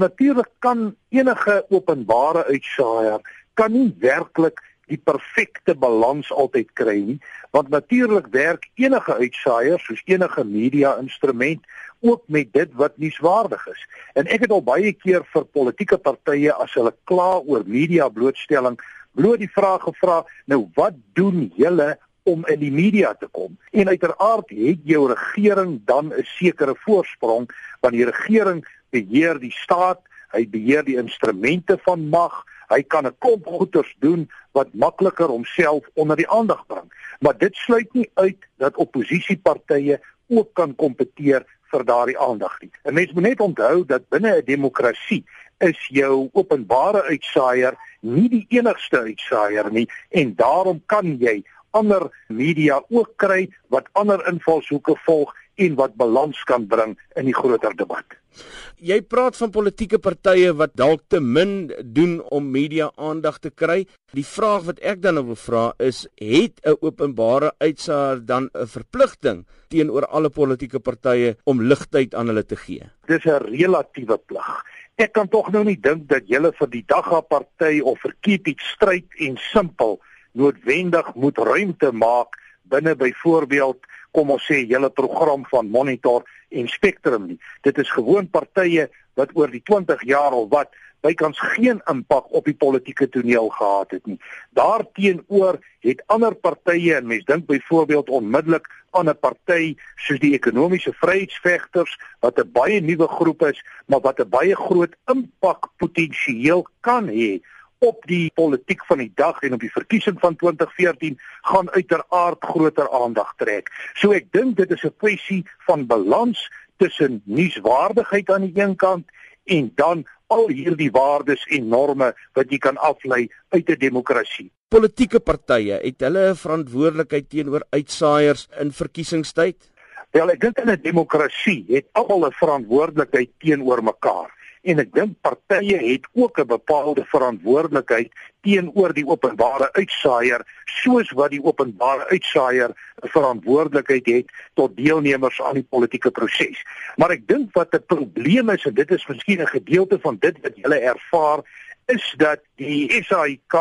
Natuurlik kan enige openbare uitsaaier kan nie werklik die perfekte balans altyd kry nie, want natuurlik werk enige uitsaaier soos enige media instrument ook met dit wat nuuswaardig is. En ek het al baie keer vir politieke partye as hulle kla oor media blootstelling, bloot die vraag gevra, nou wat doen julle om in die media te kom. En uiteraard het jou regering dan 'n sekere voorsprong want die regering beheer die staat, hy beheer die instrumente van mag, hy kan 'n klomp goeders doen wat makliker homself onder die aandag bring. Maar dit sluit nie uit dat oppositiepartye ook kan kompeteer vir daardie aandag nie. 'n Mens moet net onthou dat binne 'n demokrasie is jou openbare uitsaaier nie die enigste uitsaaier nie en daarom kan jy ander media ook kry wat ander invalshoeke volg en wat balans kan bring in die groter debat. Jy praat van politieke partye wat dalk te min doen om media aandag te kry. Die vraag wat ek dan nou wil vra is, het 'n openbare uitsaar dan 'n verpligting teenoor alle politieke partye om ligtyd aan hulle te gee? Dis 'n relatiewe plig. Ek kan tog nou nie dink dat julle vir die Dagga party of vir Keep It Straight en Simpel noodwendig moet ruimte maak binne byvoorbeeld kom ons sê julle program van Monitor en Spectrum nie. Dit is gewoon partye wat oor die 20 jaar of wat bykans geen impak op die politieke toneel gehad het nie. Daarteenoor het ander partye en mens dink byvoorbeeld onmiddellik aan 'n party soos die ekonomiese vryheidsvegters wat 'n baie nuwe groep is, maar wat 'n baie groot impak potensieel kan hê op die politiek van die dag en op die verkiesing van 2014 gaan uiteraard groter aandag trek. So ek dink dit is 'n kwessie van balans tussen nuuswaardigheid aan die een kant en dan al hierdie waardes en norme wat jy kan aflei uit 'n demokrasie. Politieke partye het hulle 'n verantwoordelikheid teenoor uitsaaiers in verkiesingstyd. Wel, ek dink in 'n demokrasie het almal 'n verantwoordelikheid teenoor mekaar en ek dink partye het ook 'n bepaalde verantwoordelikheid teenoor die openbare uitsaaier soos wat die openbare uitsaaier 'n verantwoordelikheid het tot deelnemers aan die politieke proses. Maar ek dink wat 'n probleem is en dit is miskien 'n gedeelte van dit wat julle ervaar is dat die SAIK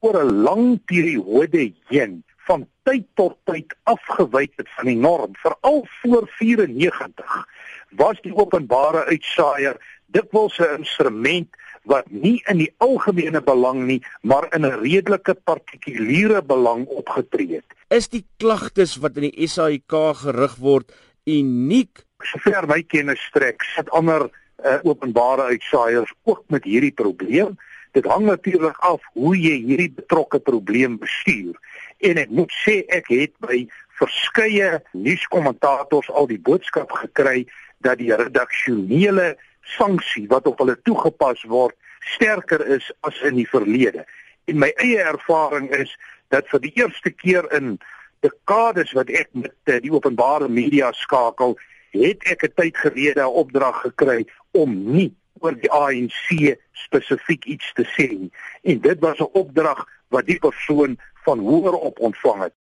oor 'n lang periode heen van tyd tot tyd afgewyk het van die norm veral voor 94 was die openbare uitsaaier dikwels 'n instrument wat nie in die algemene belang nie, maar in 'n redelike partikuliere belang opgetree het. Is die klagtes wat in die SAIK gerig word uniek? Sover my kennis strek, sit ander uh, openbare uitsaaiers ook met hierdie probleem. Dit hang natuurlik af hoe jy hierdie betrokke probleem bestuur. En ek moet sê ek het by verskeie nuuskommentators al die boodskap gekry dat die redaksionele sanksie wat op hulle toegepas word sterker is as in die verlede. En my eie ervaring is dat vir die eerste keer in dekades wat ek met uh, die openbare media skakel, het ek 'n tyd gelede 'n opdrag gekry om nie oor die ANC spesifiek iets te sê nie. En dit was 'n opdrag wat die persoon van hoër op ontvang het.